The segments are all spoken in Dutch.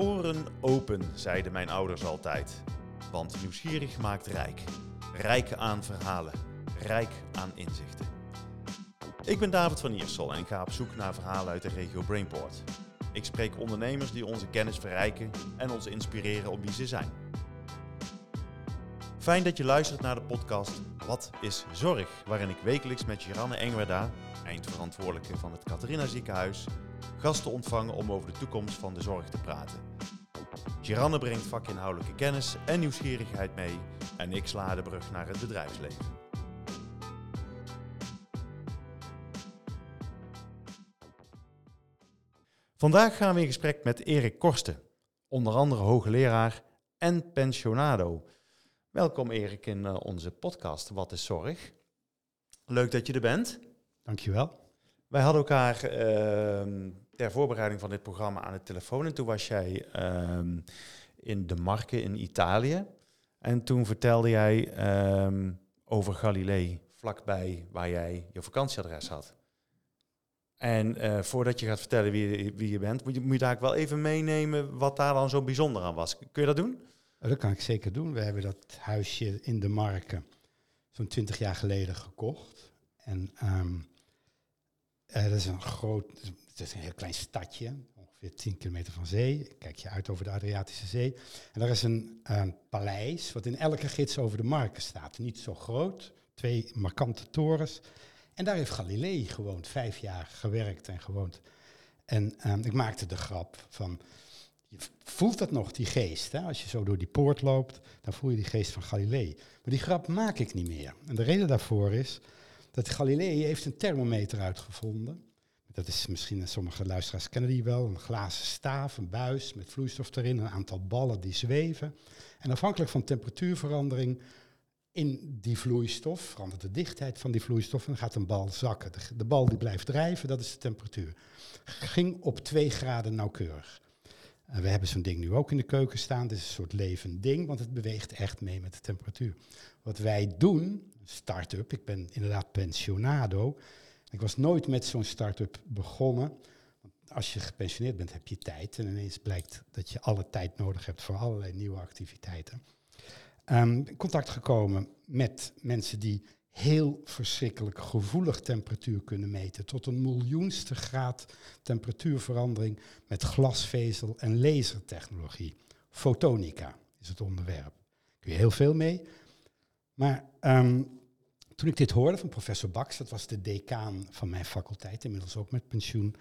Oren open, zeiden mijn ouders altijd. Want nieuwsgierig maakt rijk. Rijk aan verhalen, rijk aan inzichten. Ik ben David van Iersel en ga op zoek naar verhalen uit de regio Brainport. Ik spreek ondernemers die onze kennis verrijken en ons inspireren op wie ze zijn. Fijn dat je luistert naar de podcast Wat is Zorg? Waarin ik wekelijks met Giranne Engwerda, eindverantwoordelijke van het Catharina Ziekenhuis, gasten ontvang om over de toekomst van de zorg te praten. Giranne brengt vakinhoudelijke kennis en nieuwsgierigheid mee en ik sla de brug naar het bedrijfsleven. Vandaag gaan we in gesprek met Erik Korsten, onder andere hoogleraar en pensionado. Welkom Erik in uh, onze podcast Wat is Zorg? Leuk dat je er bent. Dankjewel. Wij hadden elkaar uh, ter voorbereiding van dit programma aan de telefoon en toen was jij uh, in de Marken in Italië. En toen vertelde jij ehm, over Galilei, vlakbij waar jij je vakantieadres had. En uh, voordat je gaat vertellen wie, wie je bent, moet je, moet je daar wel even meenemen wat daar dan zo bijzonder aan was. Kun je dat doen? Dat kan ik zeker doen. We hebben dat huisje in de Marken zo'n twintig jaar geleden gekocht. En uh, dat is een groot, het is een heel klein stadje, ongeveer 10 kilometer van zee. Kijk je uit over de Adriatische Zee. En daar is een, paleis wat in elke gids over de Marken staat. Niet zo groot, twee markante torens. En daar heeft Galilei gewoond, vijf jaar gewerkt en gewoond. En um, ik maakte de grap van, je voelt dat nog, die geest. Hè? Als je zo door die poort loopt, dan voel je die geest van Galilei. Maar die grap maak ik niet meer. En de reden daarvoor is dat Galilei heeft een thermometer uitgevonden. Dat is misschien, sommige luisteraars kennen die wel, een glazen staaf, een buis met vloeistof erin, een aantal ballen die zweven. En afhankelijk van temperatuurverandering in die vloeistof, verandert de dichtheid van die vloeistof en gaat een bal zakken. De, bal die blijft drijven, dat is de temperatuur. Ging op 2 graden nauwkeurig. En we hebben zo'n ding nu ook in de keuken staan. Dit is een soort levend ding, want het beweegt echt mee met de temperatuur. Wat wij doen, start-up, ik ben inderdaad pensionado. Ik was nooit met zo'n start-up begonnen. Als je gepensioneerd bent, heb je tijd. En ineens blijkt dat je alle tijd nodig hebt voor allerlei nieuwe activiteiten. Um, contact gekomen met mensen die heel verschrikkelijk gevoelig temperatuur kunnen meten. Tot een miljoenste graad temperatuurverandering met glasvezel en lasertechnologie. Fotonica is het onderwerp. Kun je heel veel mee. Maar um, toen ik dit hoorde van professor Bax, dat was de decaan van mijn faculteit, inmiddels ook met pensioen,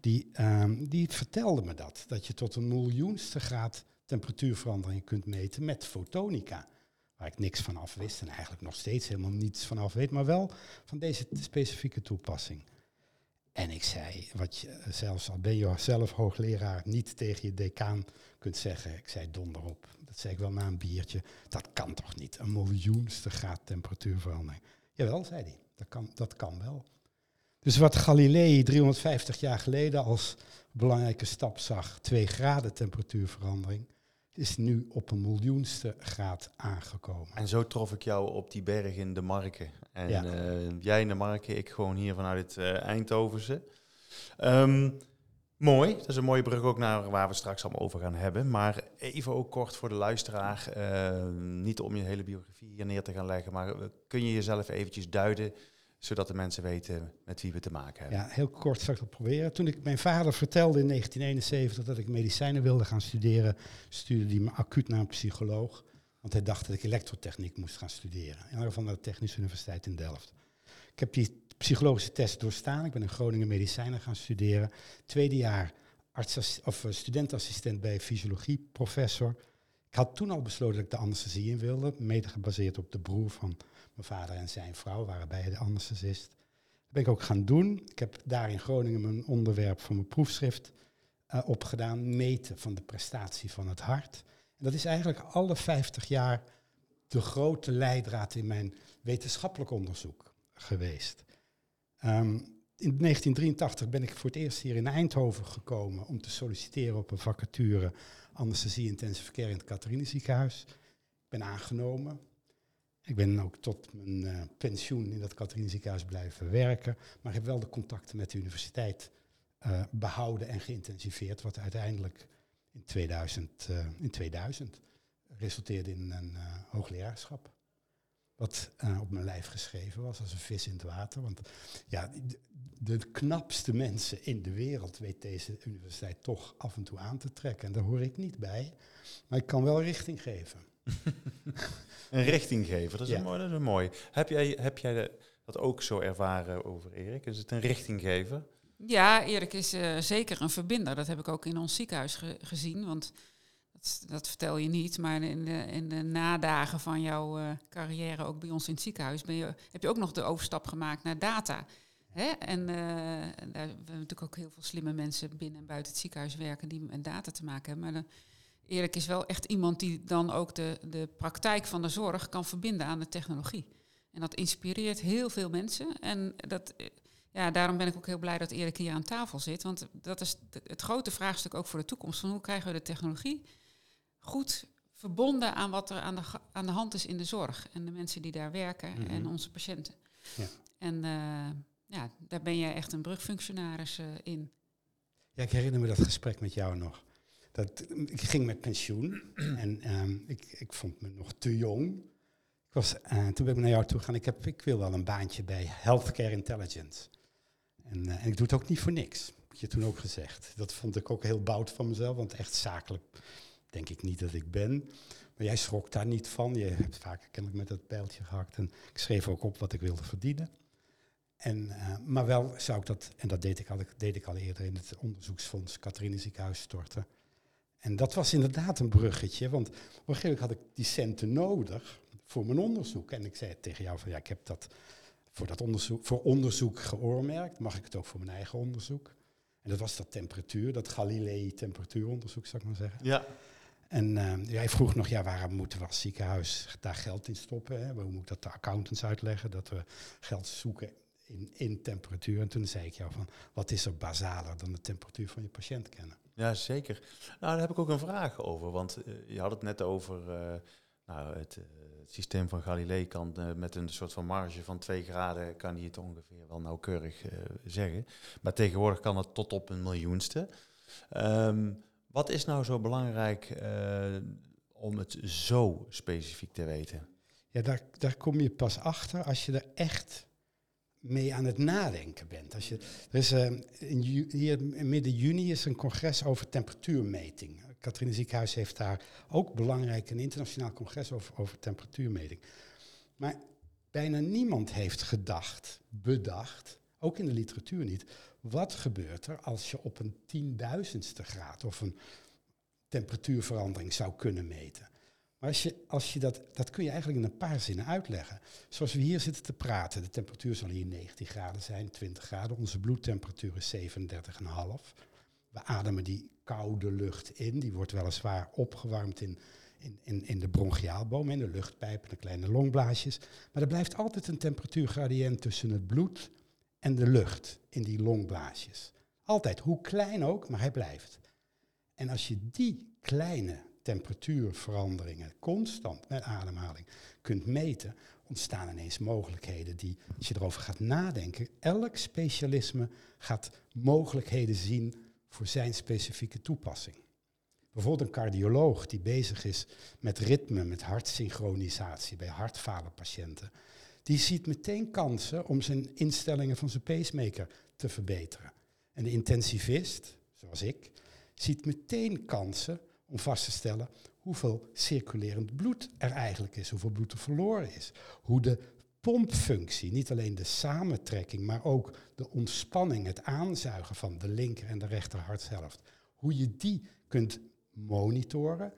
die, um, die vertelde me dat. Dat je tot een miljoenste graad temperatuurverandering kunt meten met fotonica waar ik niks van af wist en eigenlijk nog steeds helemaal niets van af weet, maar wel van deze specifieke toepassing. En ik zei, wat je zelfs al ben je zelf hoogleraar niet tegen je decaan kunt zeggen, ik zei donder op. Dat zei ik wel na een biertje. Dat kan toch niet, een miljoenste graad temperatuurverandering. Jawel, zei hij, dat kan, dat kan wel. Dus wat Galilei 350 jaar geleden als belangrijke stap zag, 2 graden temperatuurverandering, is nu op een miljoenste graad aangekomen. En zo trof ik jou op die berg in de Marken. En ja. uh, jij in de Marken, ik gewoon hier vanuit het uh, Eindhovense. Um, mooi, dat is een mooie brug ook naar waar we straks allemaal over gaan hebben. Maar even ook kort voor de luisteraar, uh, niet om je hele biografie hier neer te gaan leggen, maar kun je jezelf eventjes duiden zodat de mensen weten met wie we te maken hebben. Ja, heel kort zal ik dat proberen. Toen ik mijn vader vertelde in 1971 dat ik medicijnen wilde gaan studeren, stuurde hij me acuut naar een psycholoog. Want hij dacht dat ik elektrotechniek moest gaan studeren. In ieder naar de Technische Universiteit in Delft. Ik heb die psychologische test doorstaan. Ik ben in Groningen medicijnen gaan studeren. Tweede jaar arts of studentassistent bij fysiologie, professor. Ik had toen al besloten dat ik de anesthesie in wilde, mede gebaseerd op de broer van mijn vader en zijn vrouw waren beide de anesthesist. Dat ben ik ook gaan doen. Ik heb daar in Groningen mijn onderwerp voor mijn proefschrift uh, opgedaan. Meten van de prestatie van het hart. En dat is eigenlijk alle 50 jaar de grote leidraad in mijn wetenschappelijk onderzoek geweest. Um, in 1983 ben ik voor het eerst hier in Eindhoven gekomen om te solliciteren op een vacature anesthesie intensive care in het Catharine ziekenhuis. Ik ben aangenomen. Ik ben ook tot mijn uh, pensioen in dat Catharine ziekenhuis blijven werken. Maar ik heb wel de contacten met de universiteit uh, behouden en geïntensiveerd. Wat uiteindelijk in 2000. eh, in 2000 resulteerde in een eh, hoogleraarschap. Wat eh, op mijn lijf geschreven was als een vis in het water. Want ja, de, de knapste mensen in de wereld weet deze universiteit toch af en toe aan te trekken. En daar hoor ik niet bij. Maar ik kan wel richting geven. Een richting geven, dat is, Ja. een, mooi, dat is een mooi. Heb jij, heb jij de- dat ook zo ervaren over Erik? Is het een richting geven? Ja, Erik is eh, zeker een verbinder. Dat heb ik ook in ons ziekenhuis ge- gezien. Want dat, vertel je niet. Maar in de, in de nadagen van jouw eh, carrière, ook bij ons in het ziekenhuis, ben je, heb je ook nog de overstap gemaakt naar data. Hè? En en daar, hebben natuurlijk ook heel veel slimme mensen binnen en buiten het ziekenhuis werken die met data te maken hebben. Maar de, Erik is wel echt iemand die dan ook de, de praktijk van de zorg kan verbinden aan de technologie. En dat inspireert heel veel mensen. En dat, eh, ja, daarom ben ik ook heel blij dat Erik hier aan tafel zit. Want dat is het grote vraagstuk ook voor de toekomst. Van hoe krijgen we de technologie goed verbonden aan wat er aan de, aan de hand is in de zorg. En de mensen die daar werken Mhm. en onze patiënten. Ja. En eh, ja, daar ben jij echt een brugfunctionaris eh, in. Ja, ik herinner me dat gesprek met jou nog. Dat, ik ging met pensioen en ehm, ik, ik vond me nog te jong. Ik was, eh, toen ben ik naar jou toe gegaan. Ik, heb, ik wil wel een baantje bij Healthcare Intelligence. En, en ik doe het ook niet voor niks. Heb je toen ook gezegd. Dat vond ik ook heel bout van mezelf, want echt zakelijk denk ik niet dat ik ben. Maar jij schrok daar niet van. Je hebt vaak kennelijk met dat pijltje gehakt. En ik schreef ook op wat ik wilde verdienen. En, eh, maar wel zou ik dat, en dat deed ik, al, deed ik al eerder in het onderzoeksfonds Catharine Ziekenhuis storten. En dat was inderdaad een bruggetje, want op een gegeven moment had ik die centen nodig voor mijn onderzoek. En ik zei tegen jou van ja, ik heb dat voor, dat onderzoek, voor onderzoek geoormerkt. Mag ik het ook voor mijn eigen onderzoek? En dat was dat temperatuur, dat Galilei-temperatuuronderzoek, zou ik maar zeggen. Ja. En jij vroeg nog, ja, waarom moeten we als ziekenhuis daar geld in stoppen? Hè? Hoe moet ik dat de accountants uitleggen? Dat we geld zoeken in, in temperatuur. En toen zei ik jou van, wat is er basaler dan de temperatuur van je patiënt kennen? Ja, zeker. Nou, daar heb ik ook een vraag over. Want eh, je had het net over eh, nou, het, eh, het systeem van Galilei kan met een soort van marge van 2 graden kan hij het ongeveer wel nauwkeurig zeggen. Maar tegenwoordig kan het tot op een miljoenste. Ehm, wat is nou zo belangrijk eh, om het zo specifiek te weten? Ja, daar, daar kom je pas achter als je er echt mee aan het nadenken bent. Als je, er is, eh, in hier in midden juni is een congres over temperatuurmeting. Catharine Ziekenhuis heeft daar ook belangrijk een internationaal congres over, over temperatuurmeting. Maar bijna niemand heeft gedacht, bedacht, ook in de literatuur niet, wat gebeurt er als je op een tienduizendste graad of een temperatuurverandering zou kunnen meten. Maar als je, als je dat, dat kun je eigenlijk in een paar zinnen uitleggen. Zoals we hier zitten te praten, de temperatuur zal hier 19 graden zijn, 20 graden. Onze bloedtemperatuur is 37,5. We ademen die koude lucht in, die wordt weliswaar opgewarmd in, in, in, in de bronchiaalboom, in de luchtpijp en de kleine longblaasjes. Maar er blijft altijd een temperatuurgradient tussen het bloed en de lucht in die longblaasjes. Altijd, hoe klein ook, maar hij blijft. En als je die kleine temperatuurveranderingen constant met ademhaling kunt meten, ontstaan ineens mogelijkheden die, als je erover gaat nadenken, elk specialisme gaat mogelijkheden zien voor zijn specifieke toepassing. Bijvoorbeeld een cardioloog die bezig is met ritme, met hartsynchronisatie bij hartfalenpatiënten, die ziet meteen kansen om zijn instellingen van zijn pacemaker te verbeteren. En de intensivist, zoals ik, ziet meteen kansen om vast te stellen hoeveel circulerend bloed er eigenlijk is, hoeveel bloed er verloren is. Hoe de pompfunctie, niet alleen de samentrekking, maar ook de ontspanning, het aanzuigen van de linker en de rechter hartshelft, hoe je die kunt monitoren,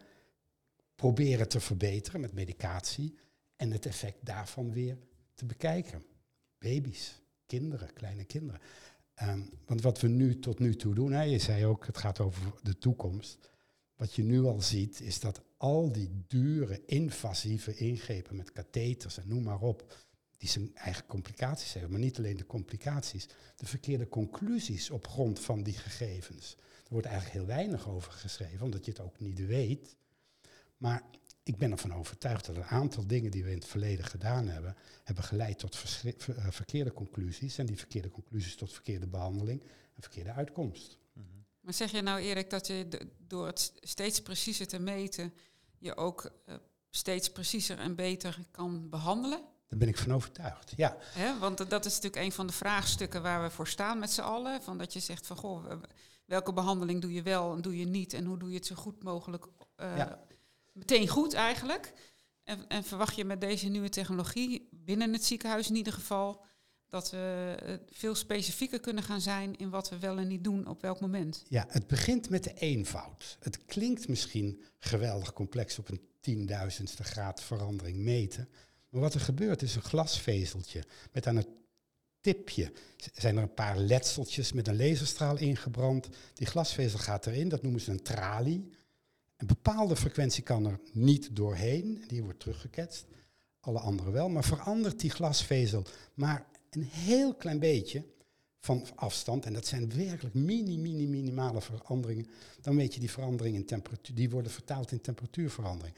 proberen te verbeteren met medicatie en het effect daarvan weer te bekijken. Baby's, kinderen, kleine kinderen. Ehm, want wat we nu tot nu toe doen, hè, je zei ook, het gaat over de toekomst. Wat je nu al ziet, is dat al die dure, invasieve ingrepen met katheters en noem maar op, die zijn eigen complicaties hebben, maar niet alleen de complicaties, de verkeerde conclusies op grond van die gegevens. Er wordt eigenlijk heel weinig over geschreven, omdat je het ook niet weet. Maar ik ben ervan overtuigd dat een aantal dingen die we in het verleden gedaan hebben, hebben geleid tot eh, verkeerde conclusies. En die verkeerde conclusies tot verkeerde behandeling en verkeerde uitkomst. Mhm. Maar zeg je nou Erik dat je door het steeds preciezer te meten, je ook eh, steeds preciezer en beter kan behandelen? Daar ben ik van overtuigd. Ja, Hè? Want dat is natuurlijk een van de vraagstukken waar we voor staan met z'n allen. Van dat je zegt van goh, welke behandeling doe je wel en doe je niet en hoe doe je het zo goed mogelijk eh, Ja. Meteen goed eigenlijk. En, en verwacht je met deze nieuwe technologie binnen het ziekenhuis in ieder geval dat we eh, veel specifieker kunnen gaan zijn in wat we wel en niet doen op welk moment. ja, het begint met de eenvoud. Het klinkt misschien geweldig complex op een tienduizendste graad verandering meten. Maar wat er gebeurt is een glasvezeltje met aan het tipje zijn er een paar letseltjes met een laserstraal ingebrand. Die glasvezel gaat erin, dat noemen ze een tralie. Een bepaalde frequentie kan er niet doorheen, die wordt teruggeketst. Alle andere wel, maar verandert die glasvezel maar een heel klein beetje van afstand, en dat zijn werkelijk mini, mini, minimale veranderingen, dan weet je die verandering in temperatuur, die worden vertaald in temperatuurverandering.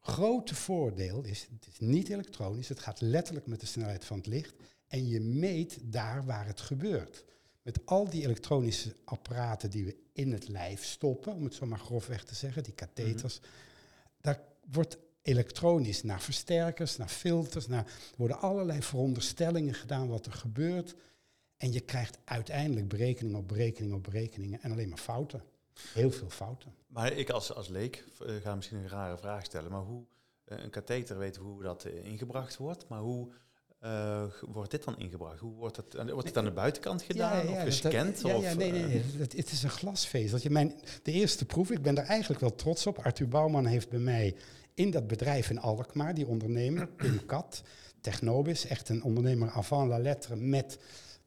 Grote voordeel is, het is niet elektronisch, het gaat letterlijk met de snelheid van het licht en je meet daar waar het gebeurt. Met al die elektronische apparaten die we in het lijf stoppen, om het zo maar grofweg te zeggen, die katheters, daar wordt elektronisch naar versterkers, naar filters, naar, er worden allerlei veronderstellingen gedaan wat er gebeurt. En je krijgt uiteindelijk berekening op berekening op berekeningen en alleen maar fouten. Heel veel fouten. Maar ik als, als leek eh, ga misschien een rare vraag stellen, maar hoe eh, een katheter weet hoe dat eh, ingebracht wordt, maar hoe eh, wordt dit dan ingebracht? Hoe wordt het, wordt het aan de buitenkant gedaan of dat- gescand? ja, of, ja, nee, nee, eh, nee. Het is een glasvezeltje. Mijn, de eerste proef, ik ben daar eigenlijk wel trots op. Arthur Bouwman heeft bij mij in dat bedrijf in Alkmaar, die ondernemer, Pim Kat, Technobis, echt een ondernemer avant la lettre met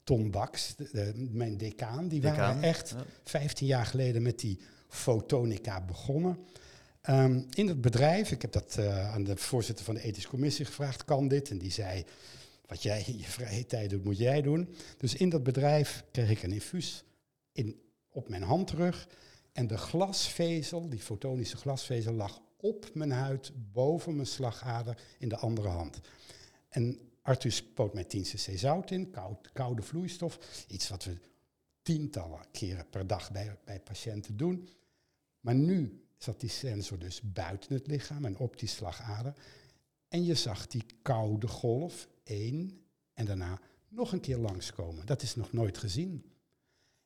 Ton Baks, de- de- mijn decaan. Die waren echt ja. 15 jaar geleden met die fotonica begonnen. Ehm, in het bedrijf, ik heb dat eh, aan de voorzitter van de ethische commissie gevraagd, kan dit? En die zei, wat jij in je vrije tijd doet, moet jij doen. Dus in dat bedrijf kreeg ik een infuus in, op mijn handrug. En de glasvezel, die fotonische glasvezel, lag op mijn huid, boven mijn slagader, in de andere hand. En Arthur spoot mij 10 cc zout in, koud, koude vloeistof. Iets wat we tientallen keren per dag bij, bij patiënten doen. Maar nu zat die sensor dus buiten het lichaam en op die slagader. En je zag die koude golf, één, en daarna nog een keer langskomen. Dat is nog nooit gezien.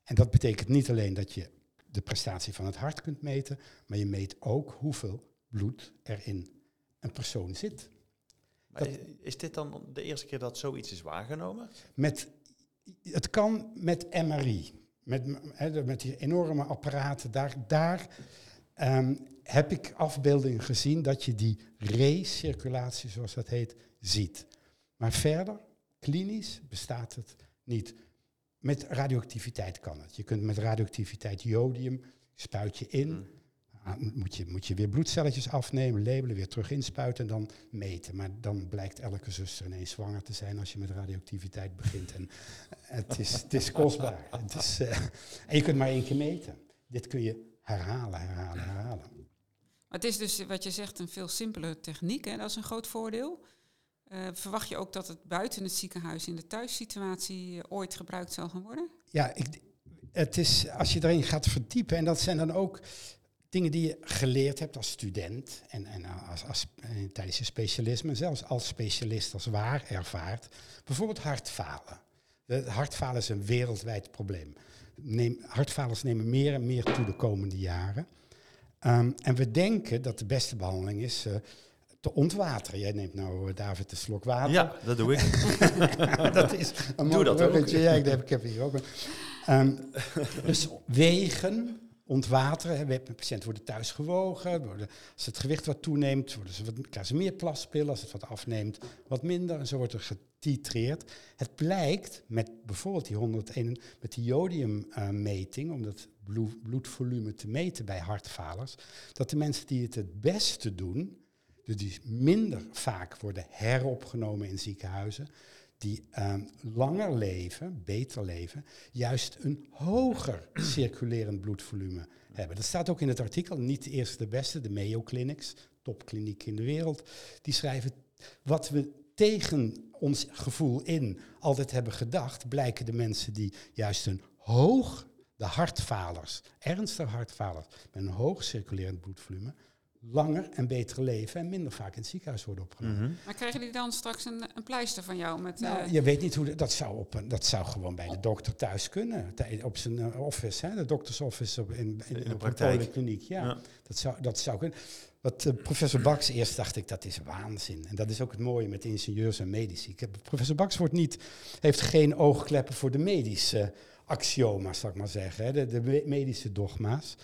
En dat betekent niet alleen dat je de prestatie van het hart kunt meten, maar je meet ook hoeveel bloed er in een persoon zit. Maar is- is dit dan de eerste keer dat zoiets is waargenomen? Met, het kan met MRI, met, met die enorme apparaten. Daar, daar ehm, heb ik afbeeldingen gezien dat je die recirculatie, zoals dat heet, ziet. Maar verder, klinisch, bestaat het niet. Met radioactiviteit kan het. Je kunt met radioactiviteit jodium, spuit je in. Hm. Ah, moet, je, moet je weer bloedcelletjes afnemen, labelen, weer terug inspuiten en dan meten. Maar dan blijkt elke zuster ineens zwanger te zijn als je met radioactiviteit begint. En het is, het is kostbaar. Het is, eh, en je kunt maar één keer meten. Dit kun je herhalen, herhalen, herhalen. Maar het is dus wat je zegt een veel simpelere techniek. Hè? Dat is een groot voordeel. Eh, verwacht je ook dat het buiten het ziekenhuis in de thuissituatie eh, ooit gebruikt zal gaan worden? Ja, ik, het is als je erin gaat verdiepen, en dat zijn dan ook dingen die je geleerd hebt als student en, en als, als, eh, tijdens je specialisme, en zelfs als specialist als waar ervaart. Bijvoorbeeld hartfalen. Het hartfalen is een wereldwijd probleem. Neem, hartfalers nemen meer en meer toe de komende jaren. Ehm, en we denken dat de beste behandeling is eh, te ontwateren. Jij neemt nou, eh, David, een slok water. Ja, dat doe ik. dat is een Doe dat ook. Ja, ik heb, ik heb hier ook een. Ehm, dus wegen, ontwateren. We patiënten worden thuis gewogen. Worden, als het gewicht wat toeneemt, worden ze wat, krijgen ze meer plaspillen. Als het wat afneemt, wat minder. En zo wordt er getitreerd. Het blijkt met bijvoorbeeld die 101, met die jodiummeting, om dat bloed, bloedvolume te meten bij hartfalers, dat de mensen die het het beste doen, dus die minder vaak worden heropgenomen in ziekenhuizen, die ehm, langer leven, beter leven, juist een hoger circulerend bloedvolume hebben. Dat staat ook in het artikel, niet de eerste de beste, de Mayo Clinics, topkliniek in de wereld, die schrijven wat we tegen ons gevoel in altijd hebben gedacht, blijken de mensen die juist een hoog de hartfalers, ernstige hartfalers met een hoog circulerend bloedvolume, langer en beter leven en minder vaak in het ziekenhuis worden opgenomen. Mhm. Maar krijgen die dan straks een, een pleister van jou met... Nou, eh, je weet niet hoe de- dat zou op een, dat zou gewoon bij de dokter thuis kunnen, op zijn eh, office, hè, de doktersoffice op, in, in, In de op een praktijk. polykliniek. Ja, Ja. Dat, zou, dat zou kunnen. Wat eh, professor Baks eerst dacht ik, dat is waanzin. En dat is ook het mooie met ingenieurs en medici. Ik heb, professor Baks wordt niet, heeft geen oogkleppen voor de medische axioma's, zal ik maar zeggen, hè, de, de me- medische dogma's.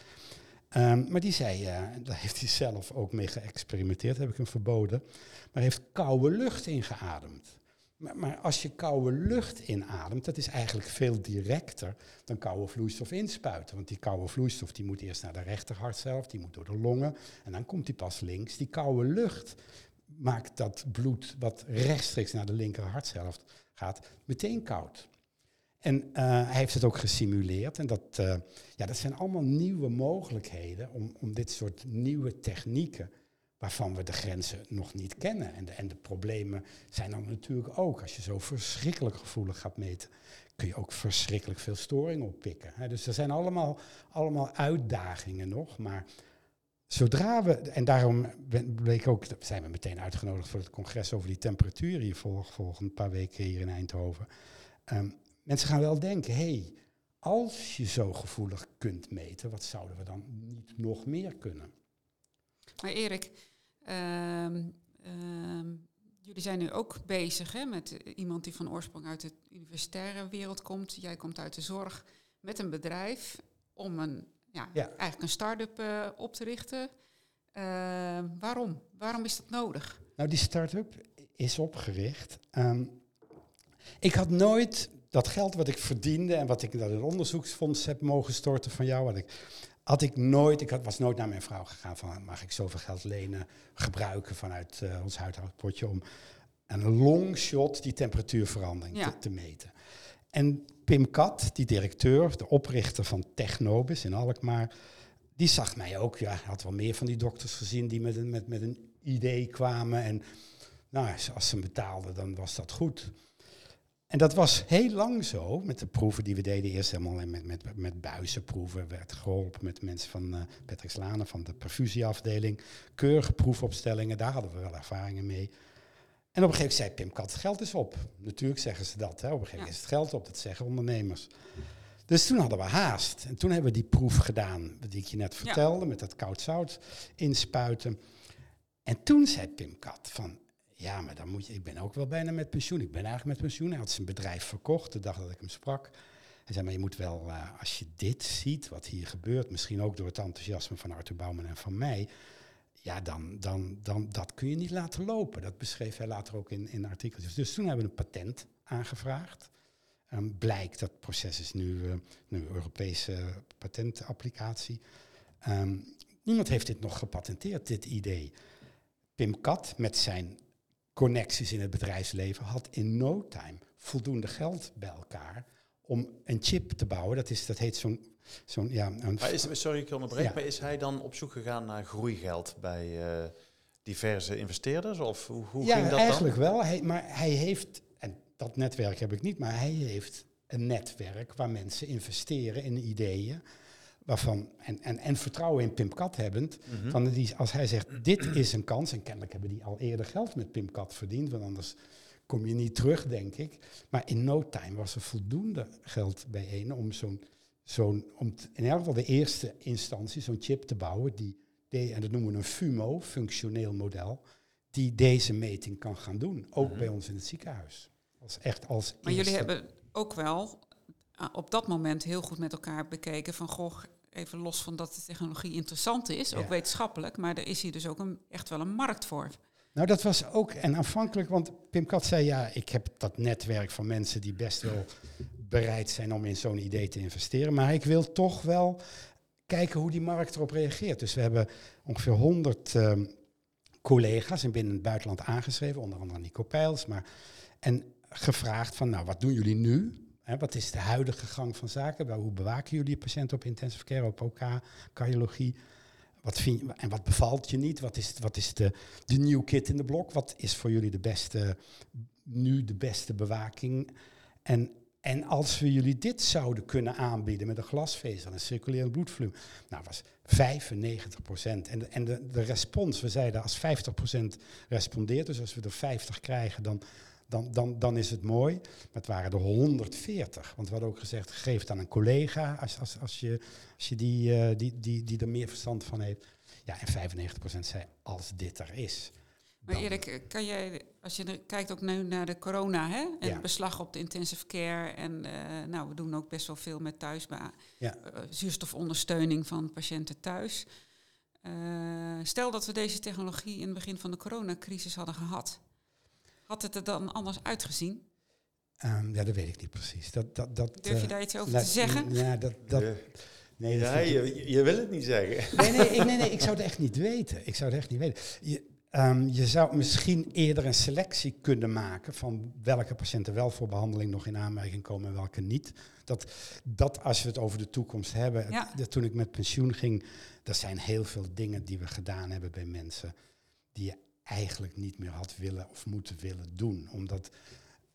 Ehm, maar die zei, eh, daar heeft hij zelf ook mee geëxperimenteerd, heb ik hem verboden. Maar heeft koude lucht ingeademd. Maar, maar als je koude lucht inademt, dat is eigenlijk veel directer dan koude vloeistof inspuiten. Want die koude vloeistof die moet eerst naar de rechterhart zelf, die moet door de longen en dan komt die pas links. Die koude lucht maakt dat bloed wat rechtstreeks naar de linker hartzelf gaat, meteen koud. En eh, hij heeft het ook gesimuleerd. En dat, eh, ja, dat zijn allemaal nieuwe mogelijkheden om, om dit soort nieuwe technieken, waarvan we de grenzen nog niet kennen. En de, en de problemen zijn dan natuurlijk ook, als je zo verschrikkelijk gevoelig gaat meten, kun je ook verschrikkelijk veel storing oppikken. Dus er zijn allemaal, allemaal uitdagingen nog. Maar zodra we, en daarom bleek ook, zijn we meteen uitgenodigd voor het congres over die temperatuur hier vol, volgende paar weken hier in Eindhoven. Ehm, mensen gaan wel denken, hé, hey, als je zo gevoelig kunt meten, wat zouden we dan niet nog meer kunnen? Maar Erik, ehm, ehm, jullie zijn nu ook bezig hè, met eh, iemand die van oorsprong uit de universitaire wereld komt. Jij komt uit de zorg met een bedrijf om een, ja, Ja. eigenlijk een start-up eh, op te richten. Ehm, waarom? Waarom is dat nodig? Nou, die start-up is opgericht. Ik had nooit dat geld wat ik verdiende en wat ik naar het onderzoeksfonds heb mogen storten van jou, had ik, had ik nooit, ik had, was nooit naar mijn vrouw gegaan van mag ik zoveel geld lenen, gebruiken vanuit eh, ons huidhoudpotje om een long shot die temperatuurverandering Ja. te, te meten. En Pim Kat, die directeur, de oprichter van Technobis in Alkmaar, die zag mij ook. Ja, had wel meer van die dokters gezien die met een, met, met een idee kwamen. En nou, als ze betaalden, dan was dat goed. En dat was heel lang zo, met de proeven die we deden. Eerst helemaal met, met, met buizenproeven. werd geholpen met mensen van eh Patrick Slane van de perfusieafdeling. Keurige proefopstellingen, daar hadden we wel ervaringen mee. En op een gegeven moment zei Pim Kat, het geld is op. Natuurlijk zeggen ze dat. Hè. Op een gegeven moment Ja. is het geld op, dat zeggen ondernemers. Dus toen hadden we haast. En toen hebben we die proef gedaan, die ik je net vertelde, met dat koud zout inspuiten. En toen zei Pim Kat van, ja, maar dan moet je, ik ben ook wel bijna met pensioen. Ik ben eigenlijk met pensioen. Hij had zijn bedrijf verkocht de dag dat ik hem sprak. Hij zei, maar je moet wel, eh, als je dit ziet, wat hier gebeurt, misschien ook door het enthousiasme van Arthur Bouwman en van mij, ja, dan, dan, dan dat kun je niet laten lopen. Dat beschreef hij later ook in, in artikeltjes. Dus toen hebben we een patent aangevraagd. Ehm, blijkt dat proces is nu, eh, nu Europese patentapplicatie. Ehm, niemand heeft dit nog gepatenteerd, dit idee. Pim Kat met zijn connecties in het bedrijfsleven had in no time voldoende geld bij elkaar om een chip te bouwen. Dat, is, dat heet zo'n... zo'n ja, een Maar is, sorry, ik onderbreek, Ja. maar is hij dan op zoek gegaan naar groeigeld bij eh, diverse investeerders? Of hoe, hoe ja, ging dat eigenlijk dan? wel. Hij, maar hij heeft, en dat netwerk heb ik niet, maar hij heeft een netwerk waar mensen investeren in ideeën. Waarvan, en, en, en vertrouwen in Pim Kat hebbend. Mhm. Van die, als hij zegt, dit is een kans. En kennelijk hebben die al eerder geld met Pim Kat verdiend. Want anders kom je niet terug, denk ik. Maar in no time was er voldoende geld bijeen om zo'n... zo'n om t- in elk geval de eerste instantie zo'n chip te bouwen. Die, de, en dat noemen we een FUMO, functioneel model. Die deze meting kan gaan doen. Ook Mhm. bij ons in het ziekenhuis. Als echt als Maar jullie hebben ook wel ah, op dat moment heel goed met elkaar bekeken van goh, even los van dat de technologie interessant is, ook Ja. wetenschappelijk, maar er is hier dus ook een, echt wel een markt voor. Nou, dat was ook, en aanvankelijk, want Pim Kat zei, ja, ik heb dat netwerk van mensen die best wel bereid zijn om in zo'n idee te investeren, maar ik wil toch wel kijken hoe die markt erop reageert. Dus we hebben ongeveer 100 ehm, collega's in binnen het buitenland aangeschreven, onder andere Nico Peils, maar, en gevraagd van, nou, wat doen jullie nu? Wat is de huidige gang van zaken? Hoe bewaken jullie patiënten op intensive care, op OK, cardiologie? Wat vind en wat bevalt je niet? Wat is, wat is de, de kit in de blok? Wat is voor jullie de beste, nu de beste bewaking? En, En als we jullie dit zouden kunnen aanbieden met een glasvezel en circulerend bloedvolume, nou was 95 procent. En, de, en de, de respons, we zeiden als 50 procent respondeert, dus als we er 50 krijgen, dan, dan, dan, dan is het mooi. Maar het waren er 140. Want we hadden ook gezegd, geef het aan een collega als, als, als je, als je die, uh, die, die, die er meer verstand van heeft. Ja, en 95% zei, als dit er is. Maar Erik, kan jij, als je kijkt ook nu naar de corona, hè? En ja. beslag op de intensive care. En uh, nou, we doen ook best wel veel met thuis ja. uh, zuurstofondersteuning van patiënten thuis. Uh, stel dat we deze technologie in het begin van de coronacrisis hadden gehad. Had het er dan anders uitgezien? Um, ja, dat weet ik niet precies. Dat, dat, dat, Durf je daar iets over te zeggen? Ja, dat, dat, nee, ja, je, je wil het niet zeggen. Nee, nee, ik, nee, nee, ik zou het echt niet weten. Ik zou het echt niet weten. Je, um, je zou misschien eerder een selectie kunnen maken van welke patiënten wel voor behandeling nog in aanmerking komen en welke niet. Dat, dat als we het over de toekomst hebben, ja. dat toen ik met pensioen ging, er zijn heel veel dingen die we gedaan hebben bij mensen die je eigenlijk niet meer had willen of moeten willen doen. Omdat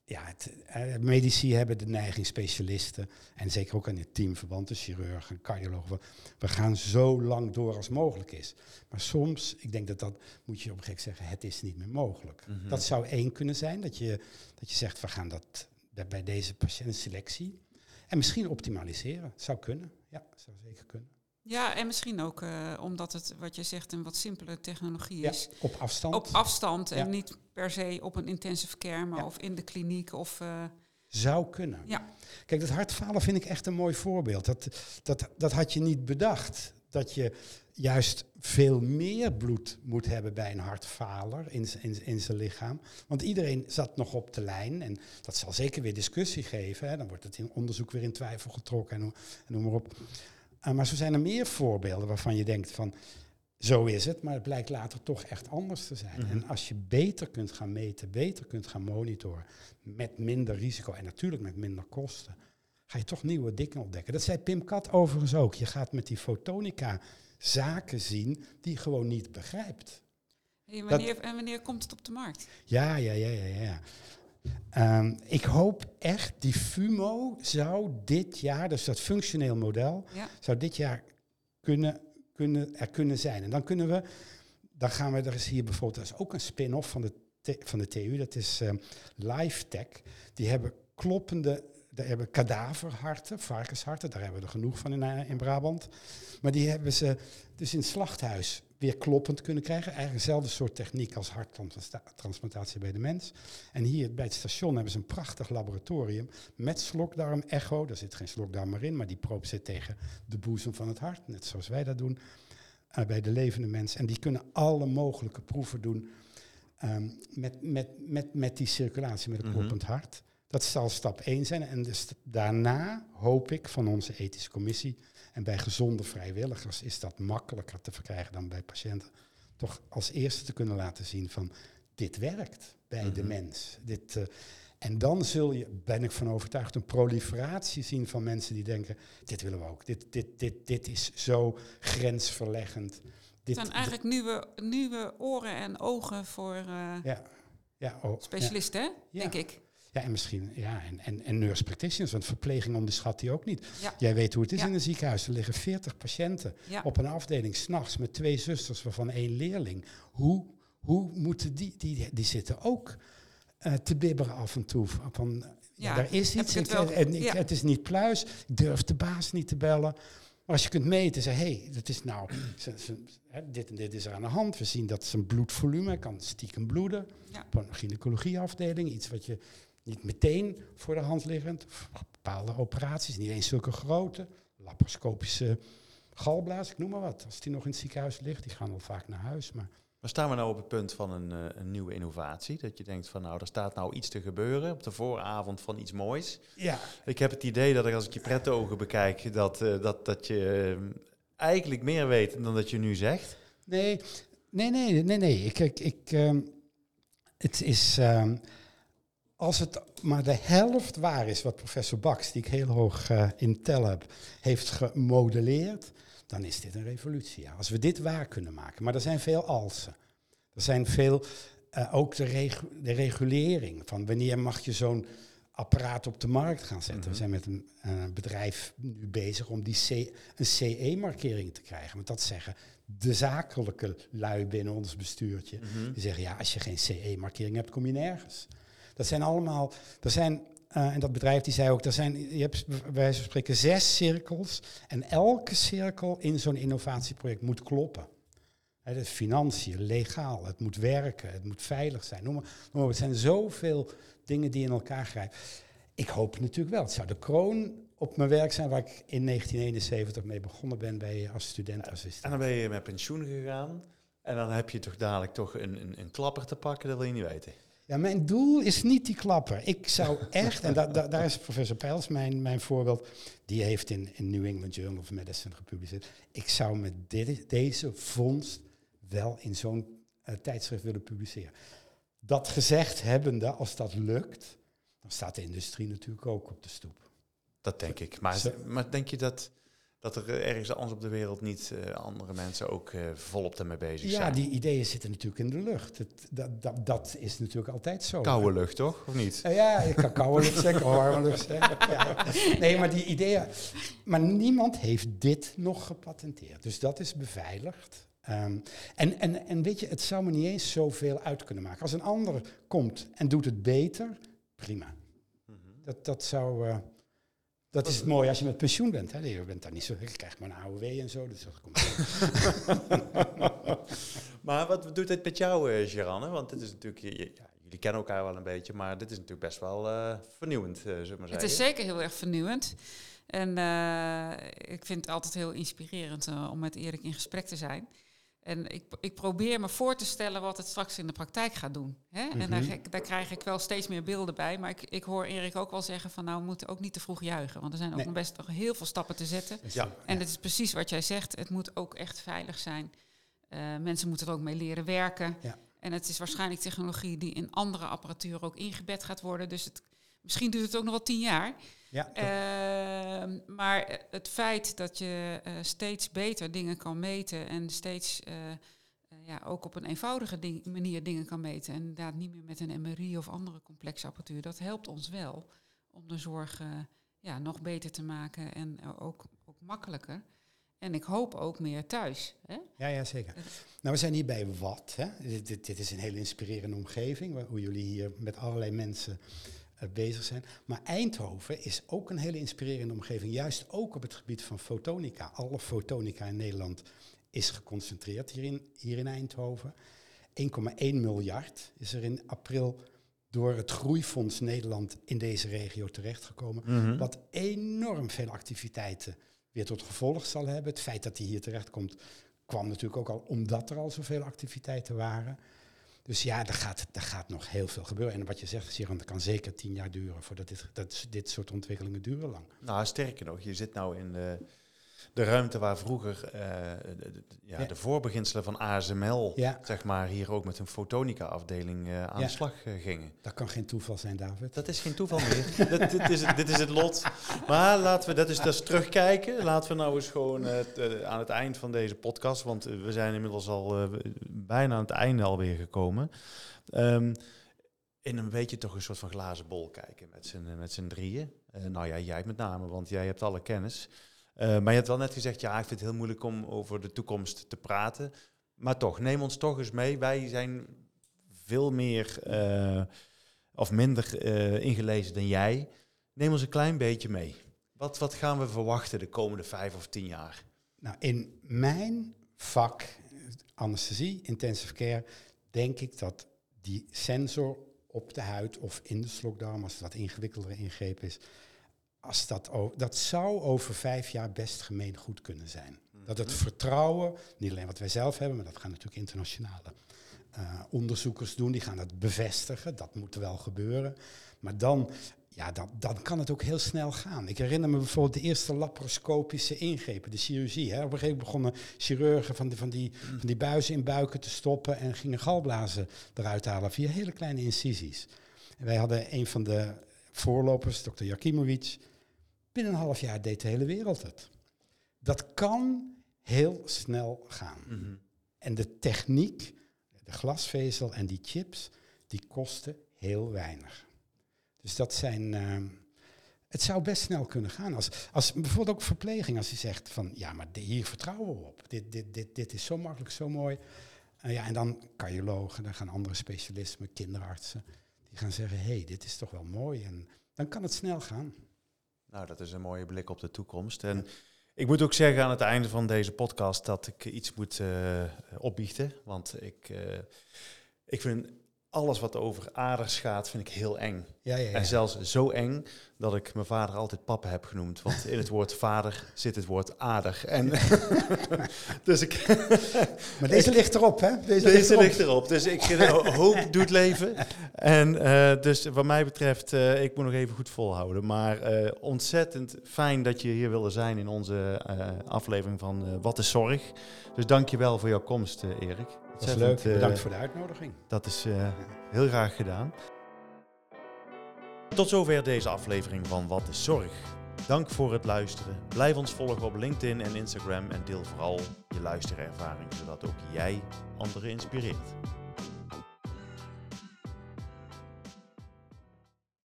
ja, het, eh, medici hebben de neiging, specialisten, en zeker ook aan het teamverband, de chirurgen, cardiologen, we gaan zo lang door als mogelijk is. Maar soms, ik denk dat dat, moet je op een gek zeggen, het is niet meer mogelijk. Mhm. Dat zou één kunnen zijn, dat je, dat je zegt, we gaan dat bij, deze patiëntenselectie, en misschien optimaliseren. Het zou kunnen, ja, zou zeker kunnen. Ja, en misschien ook uh, omdat het, wat je zegt, een wat simpele technologie Ja, is. op afstand. Op afstand en Ja. niet per se op een intensive care, maar Ja. of in de kliniek. Of, eh, Zou kunnen. ja. Kijk, dat hartfalen vind ik echt een mooi voorbeeld. Dat, dat, dat had je niet bedacht. Dat je juist veel meer bloed moet hebben bij een hartfaler in, in, in zijn lichaam. Want iedereen zat nog op de lijn. En dat zal zeker weer discussie geven. Hè. Dan wordt het in onderzoek weer in twijfel getrokken en, en noem maar op. Uh, maar zo zijn er meer voorbeelden waarvan je denkt van... Zo is het, maar het blijkt later toch echt anders te zijn. Mhm. En als je beter kunt gaan meten, beter kunt gaan monitoren, met minder risico en natuurlijk met minder kosten, ga je toch nieuwe dingen ontdekken. Dat zei Pim Kat overigens ook. Je gaat met die fotonica zaken zien die je gewoon niet begrijpt. Hey, wanneer, en wanneer komt het op de markt? Ja, ja, ja, ja, ja. Ehm, ik hoop echt, die FUMO zou dit jaar, dus dat functioneel model, Ja. zou dit jaar kunnen, kunnen, er kunnen zijn. En dan kunnen we, dan gaan we, er is hier bijvoorbeeld, er is ook een spin-off van de, van de TU, dat is LifeTech. Die hebben kloppende, die hebben kadaverharten, varkensharten, daar hebben we er genoeg van in, eh, in Brabant. Maar die hebben ze dus in het slachthuis weer kloppend kunnen krijgen. Eigenlijk dezelfde soort techniek als harttransplantatie bij de mens. En hier bij het station hebben ze een prachtig laboratorium met slokdarm-echo. Daar zit geen slokdarm meer in, maar die proop zit tegen de boezem van het hart. Net zoals wij dat doen eh, bij de levende mens. En die kunnen alle mogelijke proeven doen ehm, met, met, met, met die circulatie, met een Mhm. kloppend hart. Dat zal stap 1 zijn. En dus daarna hoop ik van onze ethische commissie en bij gezonde vrijwilligers is dat makkelijker te verkrijgen dan bij patiënten. Toch als eerste te kunnen laten zien van dit werkt bij de Mhm. mens. Dit, eh, en dan zul je, ben ik van overtuigd, een proliferatie zien van mensen die denken, dit willen we ook. Dit, dit, dit, dit is zo grensverleggend. Dit, Het zijn eigenlijk nieuwe, nieuwe oren en ogen voor eh, ja, ja, oh, specialisten? Ja. denk ik. Ja, en misschien, ja, en, en, en nurse practitioners, want verpleging onderschat die ook niet. Ja. Jij weet hoe het is Ja. in een ziekenhuis. Er liggen 40 patiënten Ja. op een afdeling s'nachts met twee zusters, waarvan één leerling. Hoe, hoe moeten die, die, die zitten ook eh, te bibberen af en toe. Van, ja, Ja, er is iets, het ik- en ik- het is niet pluis, ik durf de baas niet te bellen. Maar als je kunt meten, zeg hé, hey, dat is nou, ze- ze- hè, dit en dit is er aan de hand. We zien dat zijn bloedvolume kan stiekem bloeden. Op een gynaecologieafdeling, iets wat je niet meteen voor de hand liggend, bepaalde operaties, niet eens zulke grote, laparoscopische galblaas, ik noem maar wat. Als die nog in het ziekenhuis ligt, die gaan al vaak naar huis. Maar Maar staan we nou op het punt van een, eh, een nieuwe innovatie? Dat je denkt van nou, er staat nou iets te gebeuren op de vooravond van iets moois. ja, Ik heb het idee dat ik als ik je pretogen bekijk, dat, eh, dat, dat je eh, eigenlijk meer weet dan dat je nu zegt. Nee, nee, nee, nee, nee. Ik, ik, ik, ehm, het is, ehm, als het maar de helft waar is wat professor Bax, die ik heel hoog eh, in tel heb, heeft gemodelleerd, dan is dit een revolutie. Ja. Als we dit waar kunnen maken. Maar er zijn veel alsen. Er zijn veel, eh, ook de, regu- de regulering van wanneer mag je zo'n apparaat op de markt gaan zetten. Mhm. We zijn met een bedrijf nu bezig om die C, een CE-markering te krijgen. Want dat zeggen de zakelijke lui binnen ons bestuurtje. Mhm. Die zeggen, ja, als je geen CE-markering hebt, kom je nergens. Dat zijn allemaal, er zijn, eh, en dat bedrijf die zei ook, er zijn, je hebt bij wijze van spreken zes cirkels. En elke cirkel in zo'n innovatieproject moet kloppen. Hè, de financiën, legaal, het moet werken, het moet veilig zijn. Noem maar, noem maar, het zijn zoveel dingen die in elkaar grijpen. Ik hoop natuurlijk wel. Het zou de kroon op mijn werk zijn waar ik in 1971 mee begonnen ben bij, als En studentassistent. dan ben je met pensioen gegaan. En dan heb je toch dadelijk toch een, een, een klapper te pakken, dat wil je niet weten. Ja, mijn doel is niet die klapper. Ik zou echt, en da, da- daar is professor Pijls mijn, mijn voorbeeld, die heeft in, in New England Journal of Medicine gepubliceerd. Ik zou met dit, deze vondst wel in zo'n eh, tijdschrift willen publiceren. Dat gezegd hebbende, als dat lukt, dan staat de industrie natuurlijk ook op de stoep. Dat denk ik. Maar, maar denk je dat, dat er ergens anders op de wereld niet eh, andere mensen ook eh, volop ermee bezig Ja, zijn? die ideeën zitten natuurlijk in de lucht. Het, dat, dat, dat is natuurlijk altijd zo. Koude lucht, toch? Of niet? Eh, Ja, ik kan koude lucht zeggen, warme lucht zeggen. Ja. Nee, maar die ideeën... Maar niemand heeft dit nog gepatenteerd. Dus dat is beveiligd. Ehm, en, en, en weet je, het zou me niet eens zoveel uit kunnen maken. Als een ander komt en doet het beter, prima. Mhm. Dat, dat zou... dat is het mooie als je met pensioen bent. Hè. Je bent daar niet zo... Je krijgt maar een AOW en zo, dus dat komt Maar wat doet dit met jou, eh Geranne? Want dit is natuurlijk, je- ja, jullie kennen elkaar wel een beetje, maar dit is natuurlijk best wel eh, vernieuwend, zullen we maar Het zeggen. is zeker heel erg vernieuwend. En eh, ik vind het altijd heel inspirerend om met Erik in gesprek te zijn. En ik, ik probeer me voor te stellen wat het straks in de praktijk gaat doen. Hè? En daar, Mhm. daar krijg ik wel steeds meer beelden bij. Maar ik, ik hoor Erik ook wel zeggen van nou, we moeten ook niet te vroeg juichen. Want er zijn ook Nee. nog best nog heel veel stappen te zetten. Ja. En het is precies wat jij zegt. Het moet ook echt veilig zijn. Eh, mensen moeten er ook mee leren werken. Ja. En het is waarschijnlijk technologie die in andere apparatuur ook ingebed gaat worden. Dus het, misschien duurt het ook nog wel tien jaar. Ja, Ehm, maar het feit dat je eh, steeds beter dingen kan meten en steeds eh, eh, ja, ook op een eenvoudige ding- manier dingen kan meten. En inderdaad niet meer met een MRI of andere complexe apparatuur. Dat helpt ons wel om de zorg eh, ja, nog beter te maken en eh, ook, ook makkelijker. En ik hoop ook meer thuis. Hè? Ja, ja, zeker. Nou, we zijn hier bij Wat. Hè? Dit, dit, dit is een hele inspirerende omgeving, waar, hoe jullie hier met allerlei mensen eh, bezig zijn. Maar Eindhoven is ook een hele inspirerende omgeving, juist ook op het gebied van fotonica. Alle fotonica in Nederland is geconcentreerd hier in, hier in Eindhoven. 1,1 miljard is er in april door het Groeifonds Nederland in deze regio terechtgekomen. Mhm. Wat enorm veel activiteiten weer tot gevolg zal hebben. Het feit dat hij hier terechtkomt kwam natuurlijk ook al omdat er al zoveel activiteiten waren. Dus ja, er gaat, er gaat nog heel veel gebeuren. En wat je zegt, Siran, dat kan zeker tien jaar duren voordat dit, dat, dit soort ontwikkelingen duren lang. Nou, sterker nog, je zit nou in de, de ruimte waar vroeger eh, de, ja, Ja. de voorbeginselen van ASML, Ja. zeg maar, hier ook met een fotonica-afdeling eh, aan de slag eh, gingen. Dat kan geen toeval zijn, David. Dat is geen toeval meer. dit, dit, is het, dit is het lot. Maar laten we dat is, dat is terugkijken. Laten we nou eens gewoon t- aan het eind van deze podcast, want we zijn inmiddels al bijna aan het einde alweer gekomen. Ehm, in een beetje toch een soort van glazen bol kijken met z'n, met z'n drieën. Nou ja, jij met name, want jij hebt alle kennis. Eh, maar je hebt wel net gezegd, ja, ik vind het heel moeilijk om over de toekomst te praten. Maar toch, neem ons toch eens mee. Wij zijn veel meer eh, of minder eh, ingelezen dan jij. Neem ons een klein beetje mee. Wat, wat gaan we verwachten de komende vijf of tien jaar? Nou, in mijn vak, anesthesie, intensive care, denk ik dat die sensor op de huid of in de slokdarm, als het wat ingewikkeldere ingreep is, als dat, dat zou over vijf jaar best gemeen goed kunnen zijn. Dat het vertrouwen, niet alleen wat wij zelf hebben, maar dat gaan natuurlijk internationale eh, onderzoekers doen, die gaan dat bevestigen. Dat moet wel gebeuren. Maar dan, ja, dan, dan kan het ook heel snel gaan. Ik herinner me bijvoorbeeld de eerste laparoscopische ingrepen, de chirurgie. Hè. Op een gegeven moment begonnen chirurgen van, die van, die, van die buizen in buiken te stoppen en gingen galblazen eruit halen via hele kleine incisies. En wij hadden een van de voorlopers, dokter Jakimovic. Binnen een half jaar deed de hele wereld het. Dat kan heel snel gaan. Mhm. En de techniek, de glasvezel en die chips, die kosten heel weinig. Dus dat zijn. ehm, het zou best snel kunnen gaan. Als, als bijvoorbeeld ook verpleging, als je zegt van ja, maar hier vertrouwen we op. Dit, dit, dit, dit is zo makkelijk, zo mooi. Eh, ja, en dan cardiologen, dan gaan andere specialisten, kinderartsen, die gaan zeggen, hé, hey, dit is toch wel mooi. En dan kan het snel gaan. Nou, dat is een mooie blik op de toekomst. En ik moet ook zeggen aan het einde van deze podcast dat ik iets moet eh, opbiechten. Want ik, eh, ik vind alles wat over aders gaat, vind ik heel eng. Ja, ja, ja. En zelfs zo eng dat ik mijn vader altijd papa heb genoemd. Want in het woord vader zit het woord ader. En dus ik, Maar deze ligt erop, hè? Deze, deze erop. ligt erop. Dus ik hoop doet leven. En eh, dus wat mij betreft, eh, ik moet nog even goed volhouden. Maar eh, ontzettend fijn dat je hier wilde zijn in onze aflevering van Wat is Zorg. Dus dank je wel voor jouw komst, Erik. Leuk. Eh, Bedankt voor de uitnodiging. Dat is eh, heel graag gedaan. Tot zover deze aflevering van Wat is Zorg. Dank voor het luisteren. Blijf ons volgen op LinkedIn en Instagram en deel vooral je luisterervaring, zodat ook jij anderen inspireert.